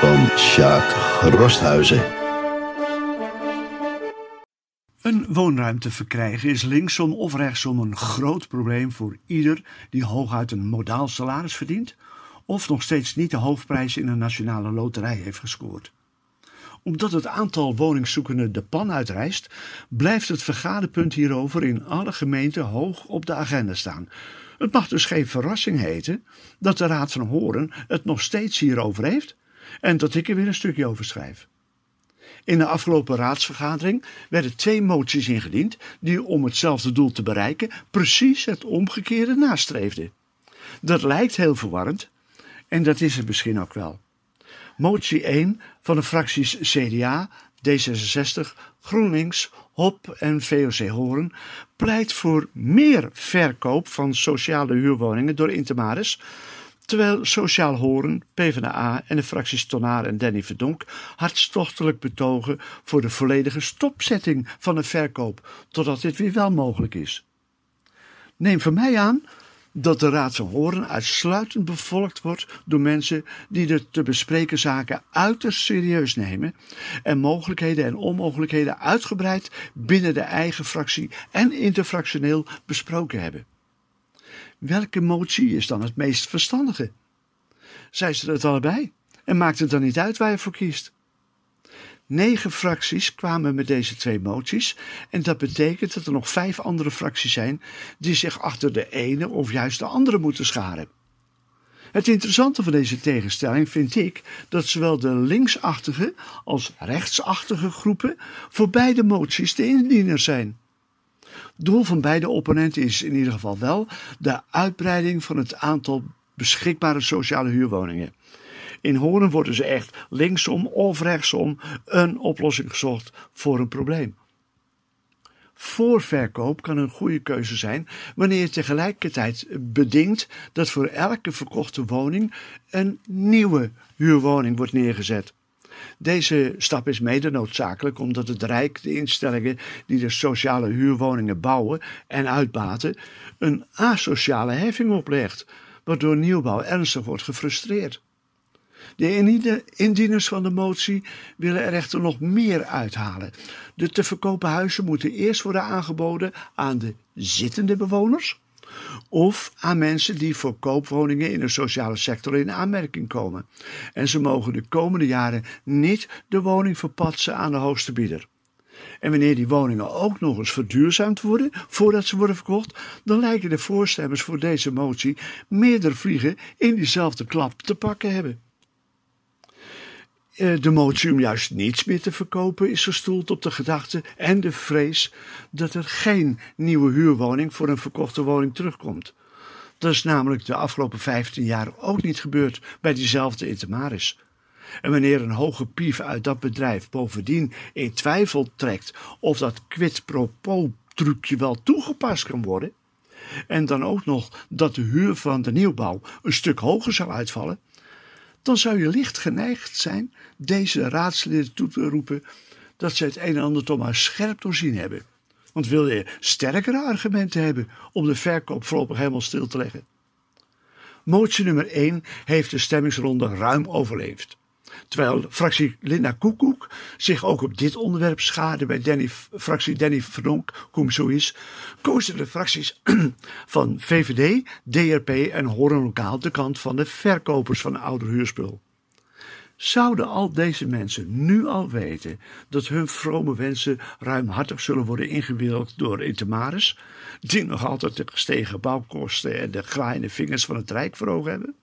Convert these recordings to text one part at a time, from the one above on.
van Sjaak Rosthuizen. Een woonruimte verkrijgen is linksom of rechtsom een groot probleem voor ieder die hooguit een modaal salaris verdient of nog steeds niet de hoofdprijs in een nationale loterij heeft gescoord. Omdat het aantal woningzoekenden de pan uitreist, blijft het vergaderpunt hierover in alle gemeenten hoog op de agenda staan. Het mag dus geen verrassing heten dat de Raad van Horen het nog steeds hierover heeft en dat ik er weer een stukje over schrijf. In de afgelopen raadsvergadering werden twee moties ingediend die om hetzelfde doel te bereiken precies het omgekeerde nastreefden. Dat lijkt heel verwarrend en dat is het misschien ook wel. Motie 1 van de fracties CDA, D66, GroenLinks, HOP en VOC Horen pleit voor meer verkoop van sociale huurwoningen door Intermaris Terwijl Sociaal Horen, PvdA en de fracties Tonaar en Danny Verdonk hartstochtelijk betogen voor de volledige stopzetting van de verkoop, totdat dit weer wel mogelijk is. Neem van mij aan dat de Raad van Horen uitsluitend bevolkt wordt door mensen die de te bespreken zaken uiterst serieus nemen en mogelijkheden en onmogelijkheden uitgebreid binnen de eigen fractie en interfractioneel besproken hebben. Welke motie is dan het meest verstandige? Zij ze het allebei en maakt het dan niet uit waar je voor kiest. Negen fracties kwamen met deze twee moties en dat betekent dat er nog vijf andere fracties zijn die zich achter de ene of juist de andere moeten scharen. Het interessante van deze tegenstelling vind ik dat zowel de linksachtige als rechtsachtige groepen voor beide moties de indieners zijn. Doel van beide opponenten is in ieder geval wel de uitbreiding van het aantal beschikbare sociale huurwoningen. In Horen worden ze echt linksom of rechtsom een oplossing gezocht voor een probleem. Voorverkoop kan een goede keuze zijn wanneer je tegelijkertijd bedingt dat voor elke verkochte woning een nieuwe huurwoning wordt neergezet. Deze stap is mede noodzakelijk omdat het Rijk de instellingen die de sociale huurwoningen bouwen en uitbaten een asociale heffing oplegt, waardoor nieuwbouw ernstig wordt gefrustreerd. De indieners van de motie willen er echter nog meer uithalen. De te verkopen huizen moeten eerst worden aangeboden aan de zittende bewoners of aan mensen die voor koopwoningen in de sociale sector in aanmerking komen. En ze mogen de komende jaren niet de woning verpatsen aan de hoogste bieder. En wanneer die woningen ook nog eens verduurzaamd worden voordat ze worden verkocht, dan lijken de voorstemmers voor deze motie meerdere vliegen in diezelfde klap te pakken hebben. Eh, de motie om juist niets meer te verkopen is gestoeld op de gedachte en de vrees dat er geen nieuwe huurwoning voor een verkochte woning terugkomt. Dat is namelijk de afgelopen 15 jaar ook niet gebeurd bij diezelfde Intermaris. En wanneer een hoge pief uit dat bedrijf bovendien in twijfel trekt of dat quid pro quo trucje wel toegepast kan worden, en dan ook nog dat de huur van de nieuwbouw een stuk hoger zou uitvallen, dan zou je licht geneigd zijn deze raadsleden toe te roepen dat ze het een en ander toch maar scherp doorzien hebben. Want wil je sterkere argumenten hebben om de verkoop voorlopig helemaal stil te leggen? Motie nummer 1 heeft de stemmingsronde ruim overleefd. Terwijl fractie Linda Koekoek zich ook op dit onderwerp schade bij Danny, fractie Danny Verdonk, kom zo is, kozen de fracties van VVD, DRP en Horen Lokaal de kant van de verkopers van ouder huurspul. Zouden al deze mensen nu al weten dat hun vrome wensen ruimhartig zullen worden ingewilligd door Intermaris, die nog altijd de gestegen bouwkosten en de graaiende vingers van het Rijk voor ogen hebben?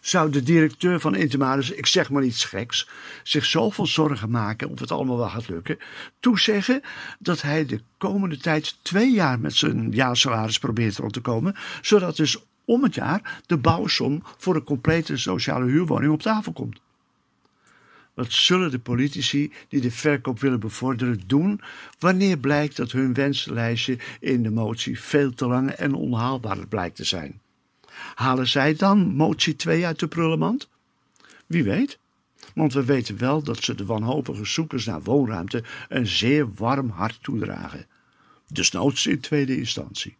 Zou de directeur van Intermaris, ik zeg maar iets geks, zich zoveel zorgen maken of het allemaal wel gaat lukken, toezeggen dat hij de komende tijd twee jaar met zijn jaarsalaris probeert rond te komen, zodat dus om het jaar de bouwsom voor een complete sociale huurwoning op tafel komt. Wat zullen de politici die de verkoop willen bevorderen doen wanneer blijkt dat hun wensenlijstje in de motie veel te lang en onhaalbaar blijkt te zijn? Halen zij dan motie 2 uit de prullenmand? Wie weet. Want we weten wel dat ze de wanhopige zoekers naar woonruimte een zeer warm hart toedragen. Desnoods in tweede instantie.